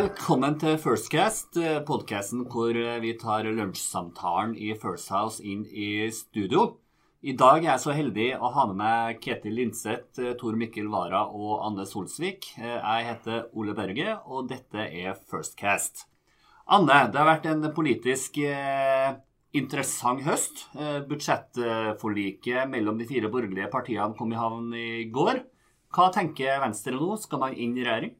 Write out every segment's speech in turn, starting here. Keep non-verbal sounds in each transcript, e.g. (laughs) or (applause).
Velkommen til Firstcast, podkasten hvor vi tar lunsjsamtalen i First House inn i studio. I dag er jeg så heldig å ha med meg Ketil Linseth, Tor Mikkel Wara og Anne Solsvik. Jeg heter Ole Berge, og dette er Firstcast. Anne, det har vært en politisk eh, interessant høst. Eh, budsjettforliket mellom de fire borgerlige partiene kom i havn i går. Hva tenker Venstre nå? Skal man inn i regjering?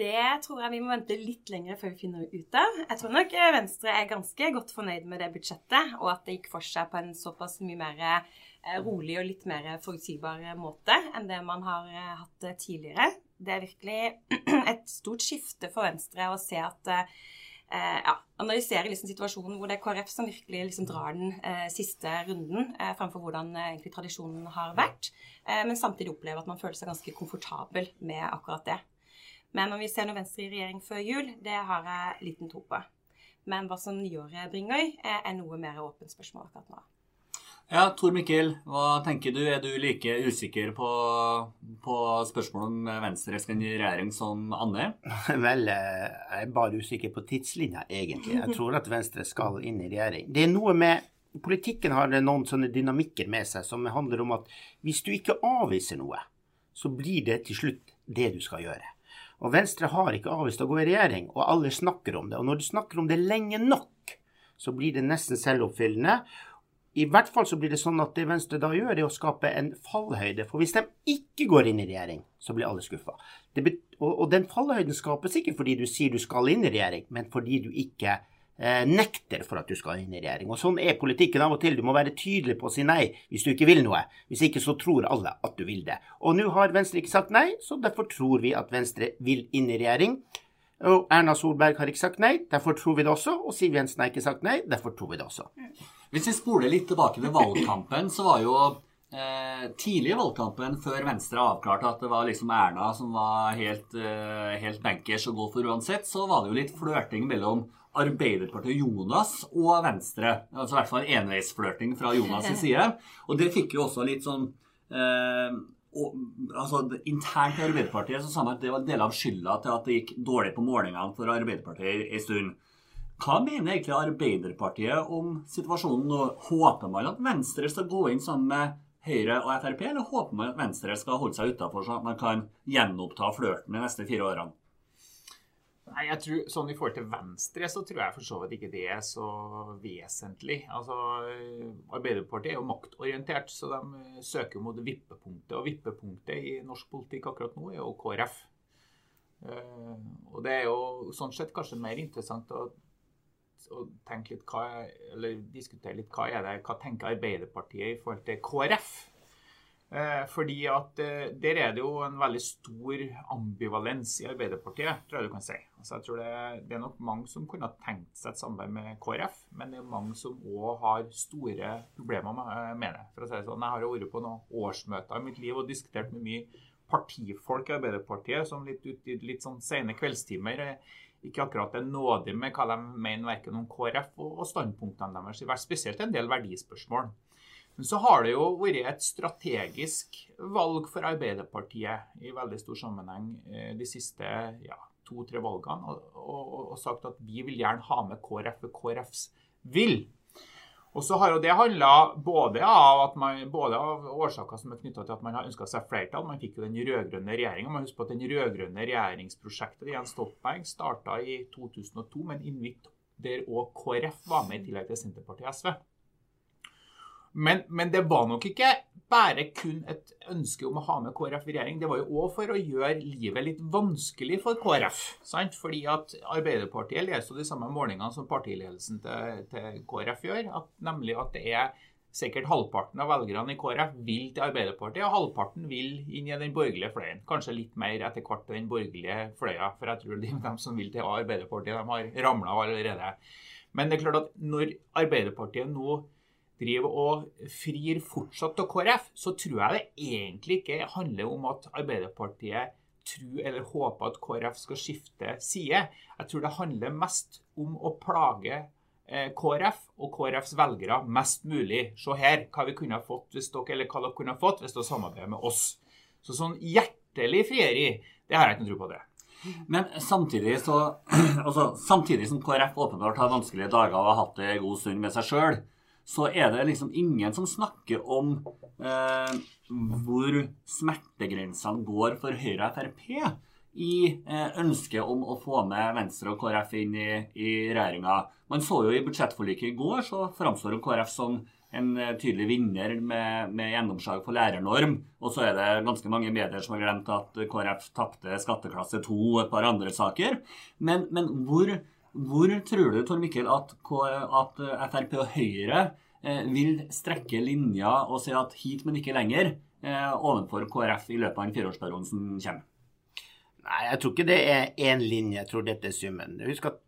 Det tror jeg vi må vente litt lenger før vi finner ut av. Jeg tror nok eh, Venstre er ganske godt fornøyd med det budsjettet, og at det gikk for seg på en såpass mye mer eh, rolig og litt mer forutsigbar måte enn det man har eh, hatt tidligere. Det er virkelig (clears throat) et stort skifte for Venstre å se at ja, analysere liksom situasjonen hvor det er KrF som virkelig liksom drar den eh, siste runden, eh, fremfor hvordan tradisjonen har vært, men samtidig opplever at man føler seg ganske komfortabel med akkurat det. Men om vi ser noe Venstre i regjering før jul, det har jeg liten tro på. Men hva som nyåret bringer, er noe mer åpent spørsmål akkurat nå. Ja, Tor Mikkel, hva tenker du? Er du like usikker på, på spørsmålet om Venstre skal inn i regjering som Anne? (laughs) Vel, eh, jeg er bare usikker på tidslinja, egentlig. Jeg tror at Venstre skal inn i regjering. Det er noe med Politikken har noen sånne dynamikker med seg som handler om at hvis du ikke avviser noe, så blir det til slutt det du skal gjøre. Og Venstre har ikke avvist å gå i regjering, og alle snakker om det. Og når du snakker om det lenge nok, så blir det nesten selvoppfyllende. I hvert fall så blir det sånn at det Venstre da gjør, er å skape en fallhøyde. For hvis de ikke går inn i regjering, så blir alle skuffa. Og, og den fallhøyden skapes ikke fordi du sier du skal inn i regjering, men fordi du ikke nekter for at du skal inn i regjering. Og Sånn er politikken av og til. Du må være tydelig på å si nei hvis du ikke vil noe. Hvis ikke så tror alle at du vil det. Og nå har Venstre ikke sagt nei, så derfor tror vi at Venstre vil inn i regjering. Og Erna Solberg har ikke sagt nei, derfor tror vi det også. Og Siv Jensen har ikke sagt nei, derfor tror vi det også. Hvis vi spoler litt tilbake til valgkampen, så var jo eh, tidlig i valgkampen, før Venstre avklarte at det var liksom Erna som var helt, eh, helt bankers å gå for uansett, så var det jo litt flørting mellom Arbeiderpartiet Jonas og Venstre. Altså i hvert fall enveisflørting fra Jonas' (laughs) side. Og det fikk jo også litt sånn eh, og, altså Internt i Arbeiderpartiet så sa man at det var del av skylda til at det gikk dårlig på målingene for Arbeiderpartiet en stund. Hva mener egentlig Arbeiderpartiet om situasjonen nå? Håper man at Venstre skal gå inn sammen med Høyre og Frp, eller håper man at Venstre skal holde seg utafor, sånn at man kan gjenoppta flørten de neste fire årene? Nei, jeg tror, sånn I forhold til Venstre så tror jeg for så vidt ikke det er så vesentlig. Altså, Arbeiderpartiet er jo maktorientert, så de søker søker mot vippepunktet. Og vippepunktet i norsk politikk akkurat nå er jo KrF. Uh, og det er jo sånn sett kanskje mer interessant å, å tenke litt hva, eller diskutere litt hva er det, hva tenker Arbeiderpartiet i forhold til KrF. Eh, fordi at eh, Der er det jo en veldig stor ambivalens i Arbeiderpartiet, tror jeg du kan si. Altså jeg tror det, det, er nok mange som kunne ha tenkt seg et samarbeid med KrF, men det er mange som òg har store problemer med det. For å si det sånn, Jeg har jo vært på noen årsmøter i mitt liv og diskutert med mye partifolk i Arbeiderpartiet som litt ut litt sånn sene kveldstimer ikke akkurat er nådig med hva de mener verken om KrF og standpunktene deres, spesielt en del verdispørsmål. Men så har det jo vært et strategisk valg for Arbeiderpartiet i veldig stor sammenheng eh, de siste ja, to-tre valgene, og, og, og, sagt at vi vil gjerne ha med KrF for KrFs vil. Og så har jo det handla både både av årsaker som er knytta til at man har ønska seg flertall. Man fikk jo den rød-grønne regjeringa. Man husker på at den rød-grønne regjeringsprosjektet Jens Stoltenberg starta i 2002 med en invitt der òg KrF var med, i tillegg til Senterpartiet og SV. Men, men, det var nok ikke bare kun et ønske om å ha med KrF i regjering. Det var jo òg for å gjøre livet litt vanskelig for KrF. Sant? Fordi at Arbeiderpartiet leser de samme målingene som partiledelsen til, til KrF gjør. At, nemlig at det er sikkert halvparten av velgerne i KrF vil til Arbeiderpartiet, og halvparten vil inn i den borgerlige fløyen. Kanskje litt mer etter hvert til den borgerlige fløya, for jeg tror de, de som vil til Arbeiderpartiet, de har ramla allerede. Men det er klart at når Arbeiderpartiet nå driver og frir fortsatt til KrF, så tror jeg det egentlig ikke handler om at Arbeiderpartiet tror eller håper at KrF skal skifte side. Jeg tror det handler mest om å plage eh, KrF og KrFs velgere mest mulig. Se her hva vi kunne ha fått hvis dere, eller hva dere kunne ha fått hvis dere samarbeider med oss. Så sånn hjertelig frieri, det har jeg ikke noe tro på. det. Men samtidig så (clears throat) altså, Samtidig som KrF åpenbart har vanskelige dager og har hatt det en god stund med seg sjøl, så er det liksom ingen som snakker om eh, hvor smertegrensene går for Høyre og Frp i eh, ønsket om å få med Venstre og KrF inn i, i regjeringa. Man så jo i budsjettforliket i går, så framstår KrF som en eh, tydelig vinner med, med, gjennomslag for lærernorm. Og så er det ganske mange medier som har glemt at KrF tapte skatteklasse 2 og et par andre saker. Men, men hvor, hvor, tror du, Tor Mikkel, at, at Frp og Høyre eh, vil strekke linja og si at hit, men ikke lenger, eh, overfor KrF i løpet av en fireårsperiode som kommer? Nei, jeg tror ikke det er én linje. Jeg tror dette er summen. Husk at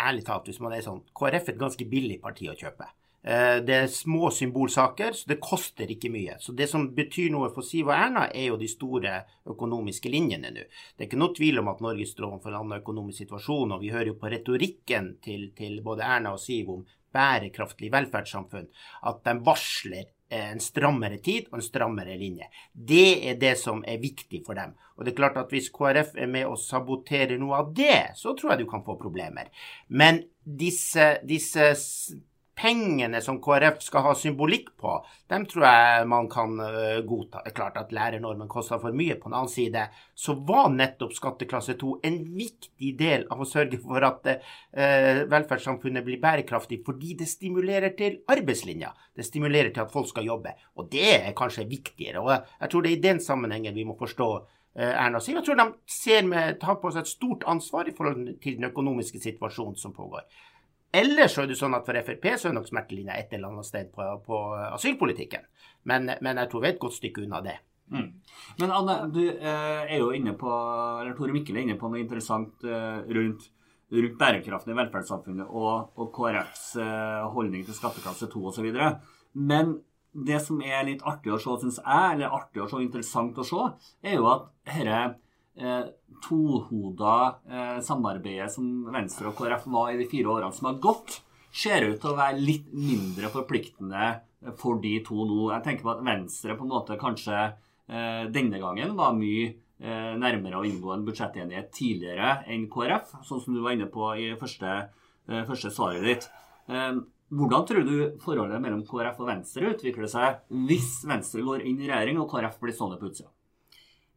ærlig talt, hvis man er sånn KrF er et ganske billig parti å kjøpe. Eh, det er små symbolsaker, så det koster ikke mye. Så Det som betyr noe for Siv og Erna, er jo de store økonomiske linjene nå. Det er ikke noe tvil om at Norge står overfor en annen økonomisk situasjon, og vi hører jo på retorikken til, til både Erna og Siv om bærekraftig velferdssamfunn, at de varsler en strammere tid og en strammere linje. Det er det som er viktig for dem. Og det er klart at hvis KrF er med og saboterer noe av det, så tror jeg du kan få problemer. Men disse, disse pengene som KrF skal ha symbolikk på, dem tror jeg man kan uh, godta. Det er klart at lærernormen koster for mye. På den annen side så var nettopp skatteklasse 2 en viktig del av å sørge for at eh, velferdssamfunnet blir bærekraftig, fordi det stimulerer til arbeidslinja. Det stimulerer til at folk skal jobbe. Og det er kanskje viktigere. Og jeg tror det er i den sammenhengen vi må forstå uh, Erna Siv. Jeg tror de med, tar på seg et stort ansvar i forhold til den økonomiske situasjonen som pågår. Eller så er det sånn at for Frp så er nok smertelinja et eller annet sted på, på asylpolitikken. Men, men, jeg tror vi er et godt stykke unna det. Mm. Men Anne, du eh, er jo inne på, eller Tore Mikkel er inne på noe interessant eh, rundt, rundt, bærekraften i velferdssamfunnet og, og KrFs eh, holdning til skatteklasse 2 osv. Men det som er litt artig å se, syns jeg, eller artig å se, interessant å se, er jo at dette eh, tohoda eh, samarbeidet som Venstre og KrF var i de fire årene som har gått, ser ut til å være litt mindre forpliktende for de to nå. Jeg tenker på at Venstre på en måte kanskje eh, denne gangen var mye eh, nærmere å inngå en budsjettenighet tidligere enn KrF, sånn som du var inne på i første, eh, første svaret ditt. Eh, hvordan tror du forholdet mellom KrF og Venstre utvikler seg hvis Venstre går inn i regjering og KrF blir stående på utsida?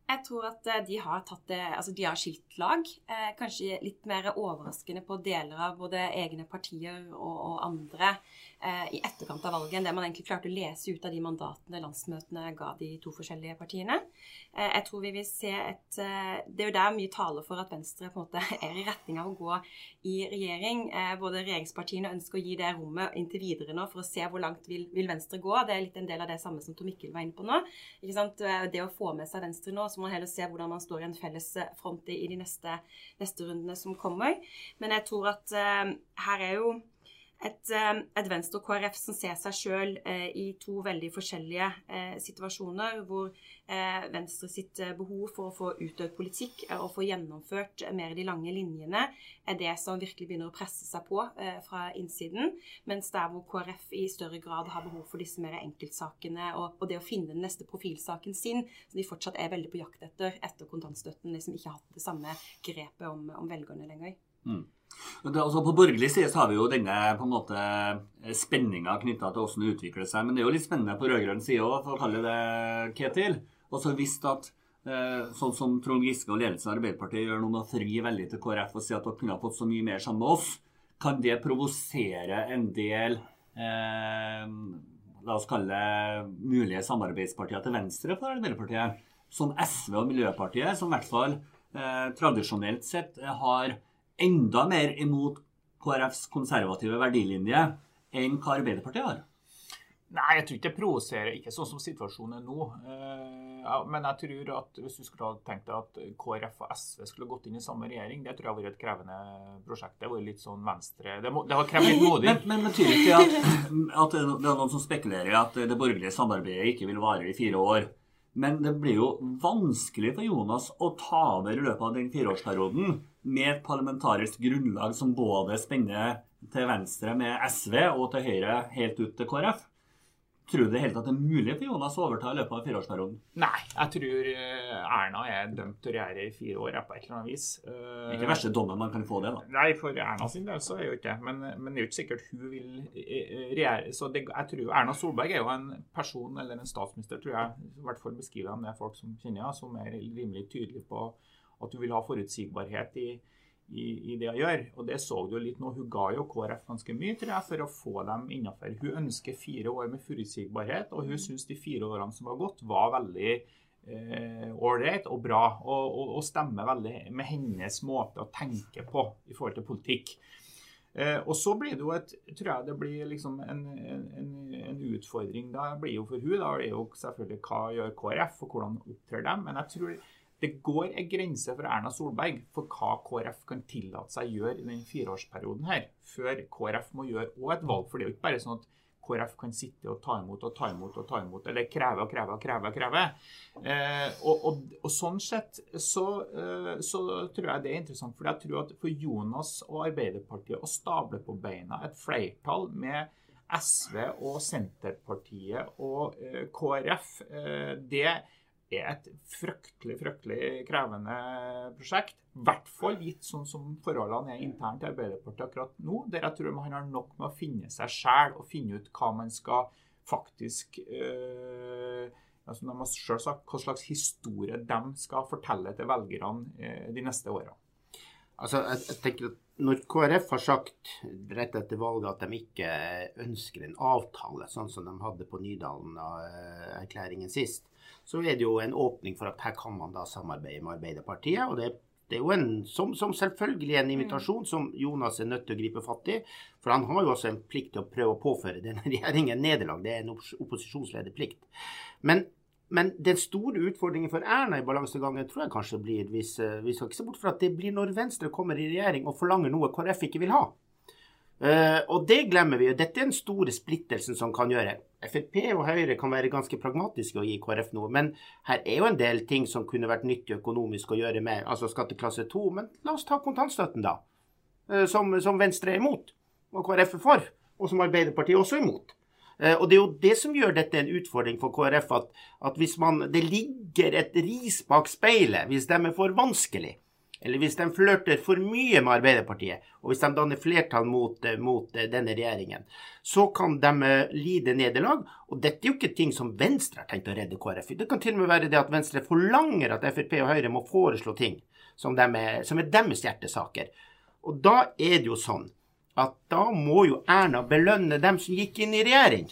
Jeg tror at eh, de har tatt det, altså de har skilt lag. Eh, kanskje litt mer overraskende på deler av både egne partier og, og andre eh, i etterkant av valget enn det man egentlig klarte å lese ut av de mandatene landsmøtene ga de to forskjellige partiene. Eh, jeg tror vi vil se et eh, Det er jo der mye taler for at Venstre på en måte (laughs) er i retning av å gå i regjering. Eh, både regjeringspartiene ønsker å gi det rommet inntil videre nå for å se hvor langt vil, vil Venstre gå. Det er litt en del av det samme som Tom Mikkel var inne på nå. Det å få med seg Venstre nå så må man heller se hvordan man står i en felles eh, front i, de neste, neste, rundene som kommer. Men jeg tror at uh, her er jo et, eh, et, Venstre og KrF som ser seg sjøl eh, i to veldig forskjellige eh, situasjoner, hvor Venstre sitt eh, behov for å få utøvd politikk og få gjennomført mer de lange linjene er det som virkelig begynner å presse seg på fra innsiden, mens der hvor KrF i større grad har behov for disse mer enkeltsakene og, og det å finne den neste profilsaken sin, som de fortsatt er veldig på jakt etter etter kontantstøtten, liksom ikke har hatt det samme grepet om, om velgerne lenger. Mm. Altså på borgerlig side så har vi jo denne på en måte spenninga knytta til hvordan det utvikler seg. Men det er jo litt spennende på rød-grønn side òg, for å kalle det Ketil. Og så visst at eh, sånn som Trond Giske og ledelsen av Arbeiderpartiet gjør noe med å fri veldig til KrF og si at dere kunne ha fått så mye mer sammen med oss, kan det provosere en del eh, La oss kalle det mulige samarbeidspartier til venstre for Arbeiderpartiet. Som SV og Miljøpartiet, som i hvert fall eh, tradisjonelt sett har enda mer imot KrFs konservative verdilinje enn hva Arbeiderpartiet har? Nei, jeg tror ikke det provoserer. Ikke sånn som situasjonen er nå. Eh, men jeg tror at hvis du skulle tenkt deg at KrF og SV skulle gått inn i samme regjering, det tror jeg har vært et krevende prosjekt. Det har vært litt sånn venstre Det, må, det har krevd litt modig. Men, men betyr ikke at, at det er noen som spekulerer i at det borgerlige samarbeidet ikke vil vare i fire år? Men det blir jo vanskelig for Jonas å ta over i løpet av den fireårsperioden med et parlamentarisk grunnlag som både spenner til venstre med SV og til høyre helt ut til KrF. Tror du det helt at det er mulig for Jonas å overta i løpet av fireårsperioden? Nei, jeg tror eh, Erna er dømt til å regjere i fire år på et eller annet vis. Eh, Ikke verste dommen man kan få det, da. Nei, for Erna sin del så er jo ikke det. Men, men det er jo ikke sikkert hun vil eh, regjere. Så det, jeg tror Erna Solberg er jo en person, eller en statsminister, tror jeg, i hvert fall beskriver de det folk som kjenner henne, som er rimelig tydelig på at hun vil ha forutsigbarhet i i, i, det hun gjør. Og det så du litt nå. Hun ga jo KrF ganske mye tror jeg, for å få dem innafor. Hun ønsker fire år med forutsigbarhet, og hun syns de fire årene som var gått, var veldig ålreit eh, og bra. Og, og, og, stemmer veldig med hennes måte å tenke på i forhold til politikk. Eh, og så blir det jo et tror jeg det blir liksom en, en, en utfordring da blir jo for hun da, det er jo selvfølgelig hva gjør KrF, og hvordan opptrer dem. Men jeg tror det går en grense for Erna Solberg for hva KrF kan tillate seg å gjøre i den fireårsperioden her, før KrF må gjøre også et valg. For det er jo ikke bare sånn at KrF kan sitte og ta imot og ta imot og ta imot, eller kreve og kreve og kreve. og kreve. Eh, og, og, og, sånn sett så, eh, så, tror jeg det er interessant. For jeg tror at for Jonas og Arbeiderpartiet å stable på beina et flertall med SV og Senterpartiet og eh, KrF, eh, det er et fryktelig fryktelig krevende prosjekt. I hvert fall gitt sånn som forholdene er internt i Arbeiderpartiet akkurat nå. Der jeg tror man har nok med å finne seg sjæl og finne ut hva man skal faktisk øh, altså De har selv sagt hva slags historie de skal fortelle til velgerne øh, de neste åra. Altså, jeg, tenker at Når KrF har sagt rett etter valget at de ikke ønsker en avtale, sånn som de hadde på Nydalen-erklæringen sist, så er det jo en åpning for at her kan man da samarbeide med Arbeiderpartiet. og det, det er jo en, som, som, selvfølgelig en invitasjon som Jonas er nødt til å gripe fatt i. For han har jo også en plikt til å prøve å påføre denne (laughs) regjeringen nederlag. Det er en opposisjonslederplikt. Men, men den store utfordringen for Erna i balansegangen tror jeg kanskje blir, hvis vi skal ikke se bort fra at det blir når Venstre kommer i regjering og forlanger noe KrF ikke vil ha. Uh, og det glemmer vi. Dette er den store splittelsen som kan gjøre. Frp og Høyre kan være ganske pragmatiske og gi KrF noe, men her er jo en del ting som kunne vært nyttig økonomisk å gjøre med altså skatteklasse 2. Men la oss ta kontantstøtten, da. Uh, som, som, Venstre er imot, og KrF er for. Og som Arbeiderpartiet også er imot. Uh, og det er jo det som gjør dette en utfordring for KrF, at, at hvis man Det ligger et ris bak speilet hvis de er for vanskelig eller hvis de flørter for mye med Arbeiderpartiet, og hvis de danner flertall mot, eh, mot eh, denne regjeringen, så kan de eh, lide nederlag. Og dette er jo ikke ting som Venstre har tenkt å redde KrF. Det kan til og med være det at Venstre forlanger at Frp og Høyre må foreslå ting som, de er, som er deres hjertesaker. Og da er det jo sånn at da må jo Erna belønne dem som gikk inn i regjering,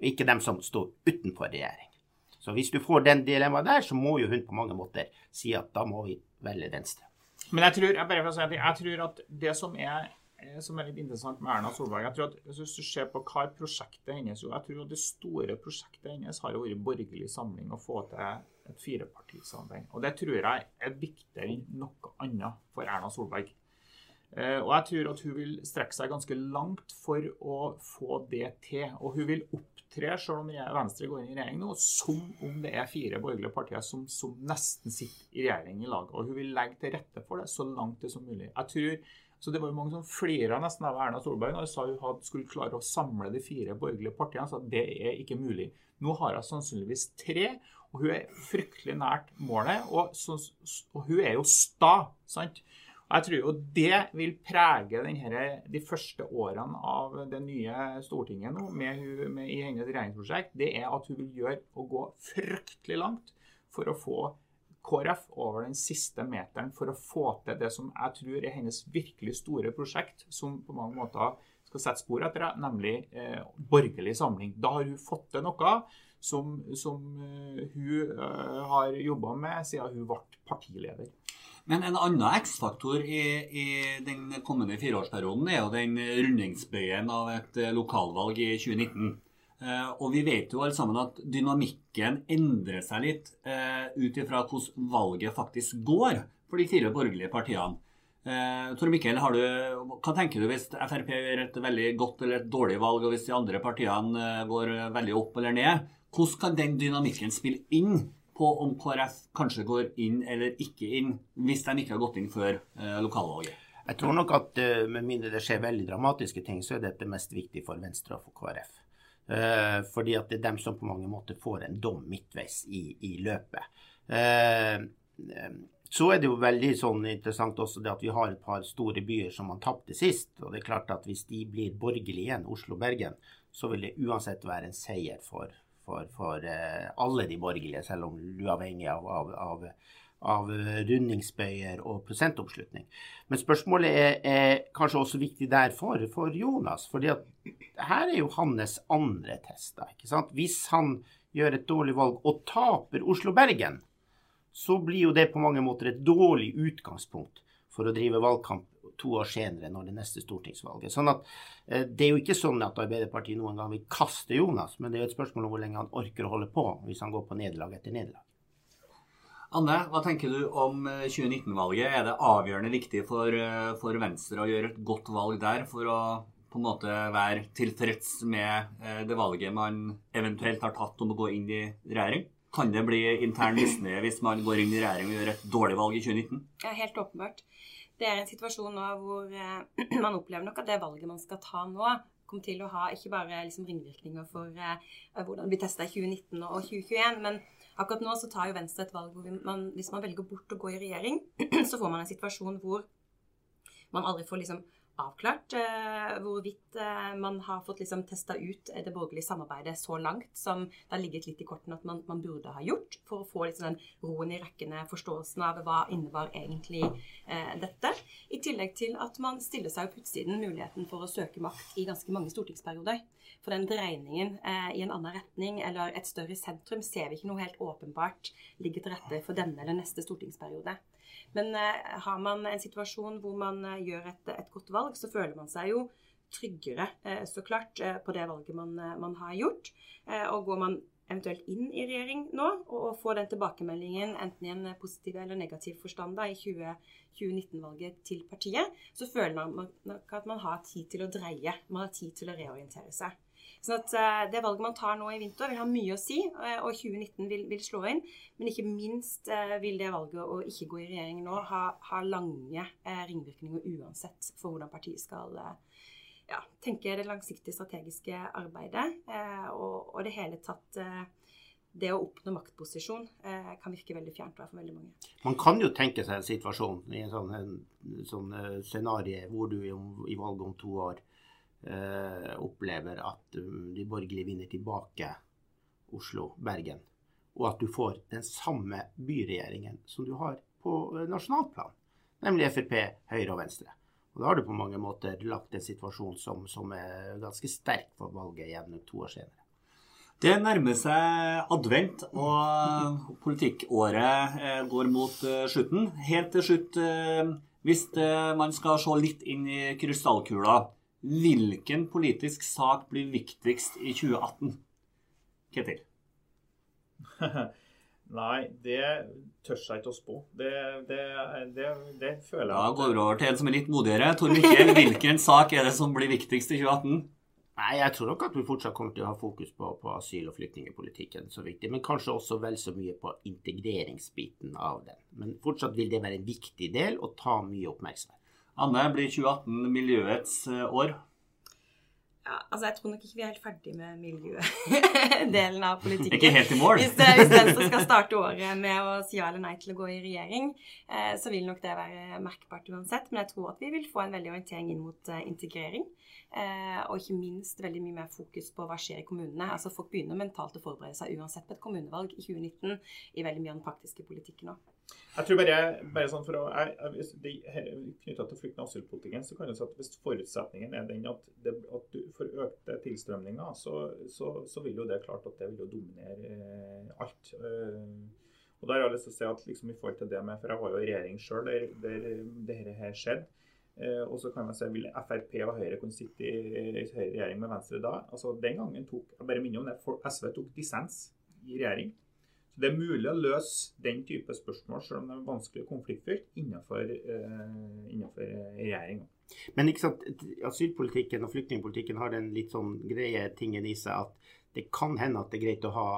og ikke dem som står utenfor regjering. Så hvis du får den dilemmaet der, så må jo hun på mange måter si at da må vi velge Venstre. Men jeg tror, jeg bare si at, jeg tror at det som er, eh, som er litt interessant med Erna Solberg jeg tror at Hvis du ser på hva prosjektet hennes jo, jeg tror at Det store prosjektet hennes har vært borgerlig samling og få til et firepartisamarbeid. Og det tror jeg er viktigere enn noe annet for Erna Solberg. Eh, og jeg tror at hun vil strekke seg ganske langt for å få det til. Og hun vil opptre, selv om Venstre går inn i regjering nå, som om det er fire borgerlige partier som, som, nesten sitter i regjering i lag. Og hun vil legge til rette for det så langt det som mulig. Jeg tror, så Det var jo mange som flira nesten av Erna Solberg når hun sa hun hadde, skulle klare å samle de fire borgerlige partiene. Så det er ikke mulig. Nå har hun sannsynligvis tre, og hun er fryktelig nært målet. Og, så, og hun er jo sta. sant? Jeg tror jo det vil prege denne, de første årene av det nye Stortinget nå, med, med, i hennes regjeringsprosjekt. Det er at hun vil gjøre å gå fryktelig langt for å få KrF over den siste meteren for å få til det som jeg tror er hennes virkelig store prosjekt, som på mange måter skal sette spor etter det, nemlig eh, borgerlig samling. Da har hun fått til noe som, som uh, hun uh, har jobba med siden hun ble partileder. Men en annen X-faktor i, i, den kommende fireårsperioden er jo den rundingsbøyen av et eh, lokalvalg i 2019. Eh, og vi vet jo alle sammen at dynamikken endrer seg litt eh, ut ifra hvordan valget faktisk går for de fire borgerlige partiene. Tor Mikkel, du, hva tenker du hvis Frp gjør et veldig godt eller et dårlig valg, og hvis de andre partiene går veldig opp eller ned? Hvordan kan den dynamikken spille inn på om KrF kanskje går inn eller ikke inn, hvis de ikke har gått inn før eh, lokalvalget? Jeg tror nok at uh, med mindre det skjer veldig dramatiske ting, så er dette mest viktig for Venstre og for KrF. Eh, fordi at det er dem som på mange måter får en dom midtveis i, i løpet. Eh, eh, så er det jo veldig sånn interessant også det at vi har et par store byer som man tapte sist. Og det er klart at hvis de blir borgerlige igjen, Oslo og Bergen, så vil det uansett være en seier for, for, for uh, alle de borgerlige, selv om uavhengig av, av, av, av rundingsbøyer og prosentoppslutning. Men spørsmålet er, er, kanskje også viktig der for, for Jonas. For her er jo hans andre sant? Hvis han gjør et dårlig valg og taper Oslo-Bergen, så blir jo det på mange måter et dårlig utgangspunkt for å drive valgkamp to år senere, når det neste stortingsvalget. Sånn at eh, Det er jo ikke sånn at Arbeiderpartiet noen gang vil kaste Jonas, men det er jo et spørsmål om hvor lenge han orker å holde på hvis han går på nederlag etter nederlag. Anne, hva tenker du om 2019-valget? Eh, er det avgjørende viktig for, eh, for, Venstre å gjøre et godt valg der for å på en måte være tilfreds med det valget man eventuelt har tatt om å gå inn i regjering? Kan det bli intern misnøye hvis man går inn i regjering og gjør et dårlig valg i 2019? Ja, helt åpenbart. Det er en situasjon nå hvor eh, (clears throat) man opplever nok at det valget man skal ta nå, kommer til å ha ikke bare liksom ringvirkninger for eh, hvordan blir testa i 2019 og 2021, men akkurat nå så tar jo Venstre et valg hvor man, hvis man velger bort å gå i regjering, (clears throat) så får man en situasjon hvor man aldri får liksom avklart eh, hvorvidt eh, man har fått liksom testa ut det borgerlige samarbeidet så langt som det har ligget litt i kortene at man, man, burde ha gjort, for å få liksom, den roen i rekkene, forståelsen av hva innebar egentlig eh, dette. I tillegg til at man stiller seg på utsiden muligheten for å søke makt i ganske mange stortingsperioder. For den dreiningen eh, i en annen retning eller et større sentrum ser vi ikke noe helt åpenbart ligger til rette for denne eller neste stortingsperiode. Men eh, har man en situasjon hvor man eh, gjør et, et, godt valg, så føler man seg jo tryggere, eh, så klart, på det valget man, man har gjort. Og går man eventuelt inn i regjering nå og, får den tilbakemeldingen enten i en positiv eller negativ forstand da, i 2019-valget til partiet, så føler man nok at man har tid til å dreie. Man har tid til å reorientere seg. Så uh, Det valget man tar nå i vinter, vil ha mye å si, uh, og 2019 vil, vil, slå inn. Men ikke minst uh, vil det valget å ikke gå i regjering nå ha, ha lange ringvirkninger uansett for hvordan partiet skal ja, tenke det langsiktige strategiske arbeidet. Og, og det hele tatt det å oppnå maktposisjon eh, kan virke veldig fjernt for veldig mange. Man kan jo tenke seg en situasjon i en sånn, sånn scenario hvor du i valget om to år eh, opplever at um, de borgerlige vinner tilbake Oslo, Bergen, og at du får den samme byregjeringen som du har på eh, nasjonalt plan, nemlig Frp, Høyre og Venstre. Og Da har du på mange måter lagt en situasjon som, som er ganske sterk for valget igjen to år senere. Det nærmer seg advent, og politikkåret eh, går mot eh, slutten. Helt til slutt, hvis man skal se litt inn i krystallkula, Hvilken politisk sak blir viktigst i 2018? Ketil? (laughs) Nei, det tør jeg ikke å spå. Det, det, det, det, føler jeg Da går vi over til en som er litt modigere. Tor Mikkel, (laughs) hvilken sak er det som blir viktigst i 2018? Nei, Jeg tror nok at vi fortsatt kommer til å ha fokus på, på asyl- og flyktningpolitikken, så viktig, men kanskje også vel så mye på integreringsbiten av den. Men fortsatt vil det være en viktig del og ta mye oppmerksomhet. Anne, blir 2018 miljøets eh, år? Ja, altså Jeg tror nok ikke vi er helt ferdig med miljødelen av politikken. Ikke helt i mål. Hvis, hvis Venstre skal starte året med å si ja eller nei til å gå i regjering, eh, så vil nok det være merkbart uansett. Men jeg tror at vi vil få en veldig orientering inn mot eh, integrering. og ikke minst veldig mye mer fokus på hva skjer i kommunene. Altså Folk begynner mentalt å forberede seg uansett på et kommunevalg i 2019 i veldig mye av den praktiske politikken òg. Jeg tror bare, bare sånn for å Knytta til flyktning- og asylpolitikken, så kan du si at hvis forutsetningen er den at, det, at du får økte tilstrømninger, så, så, så, vil jo det klart at det vil jo dominere eh, alt. Eh, og da har jeg lyst til å si at liksom i forhold til det med, For jeg var jo i regjering sjøl der, der dette her skjedde. Eh, og så kan man si, Vil Frp og Høyre kunne sitte i, i regjering med Venstre da? Altså Den gangen tok jeg bare minner om det, SV tok dissens i regjering. Så Det er mulig å løse den type spørsmål, selv om det er vanskelig og konfliktfylt, innenfor, uh, innenfor regjeringa. Men ikke sant, asylpolitikken og flyktningpolitikken har den litt sånn greie tingen i seg at det kan hende at det er greit å ha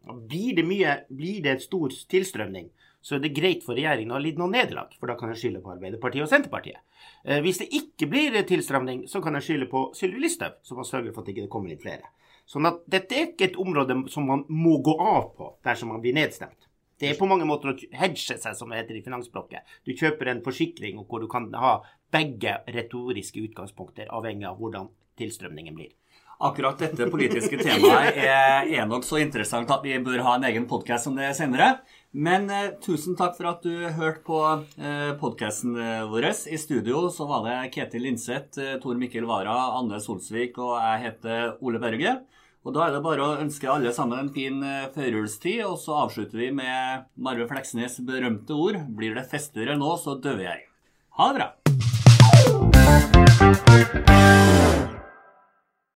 Blir det mye, blir det en stor tilstrømning, så er det greit for regjeringen å ha lidd noen nederlag, for da kan en skylde på Arbeiderpartiet og Senterpartiet. Eh, hvis det ikke blir tilstrømning, så kan en skylde på Sylvi Listhaug, som har sørget for at det ikke kommer inn flere. Sånn at dette er ikke et område som man må gå av på dersom man blir nedstemt. Det er på mange måter å hedge seg, som det heter i finansspråket. Du kjøper en forsikring hvor du kan ha begge retoriske utgangspunkter, avhengig av hvordan tilstrømningen blir. Akkurat dette politiske temaet er nok så interessant at vi bør ha en egen podkast om det senere. Men eh, tusen takk for at du hørte på eh, podkasten eh, vår. I studio så var det Ketil Linseth, eh, Tor Mikkel Wara, Anne Solsvik og jeg heter Ole Berge. Og Da er det bare å ønske alle sammen en fin eh, førjulstid, og så avslutter vi med Marve Fleksnes' berømte ord. Blir det festligere nå, så dør jeg. Ha det bra.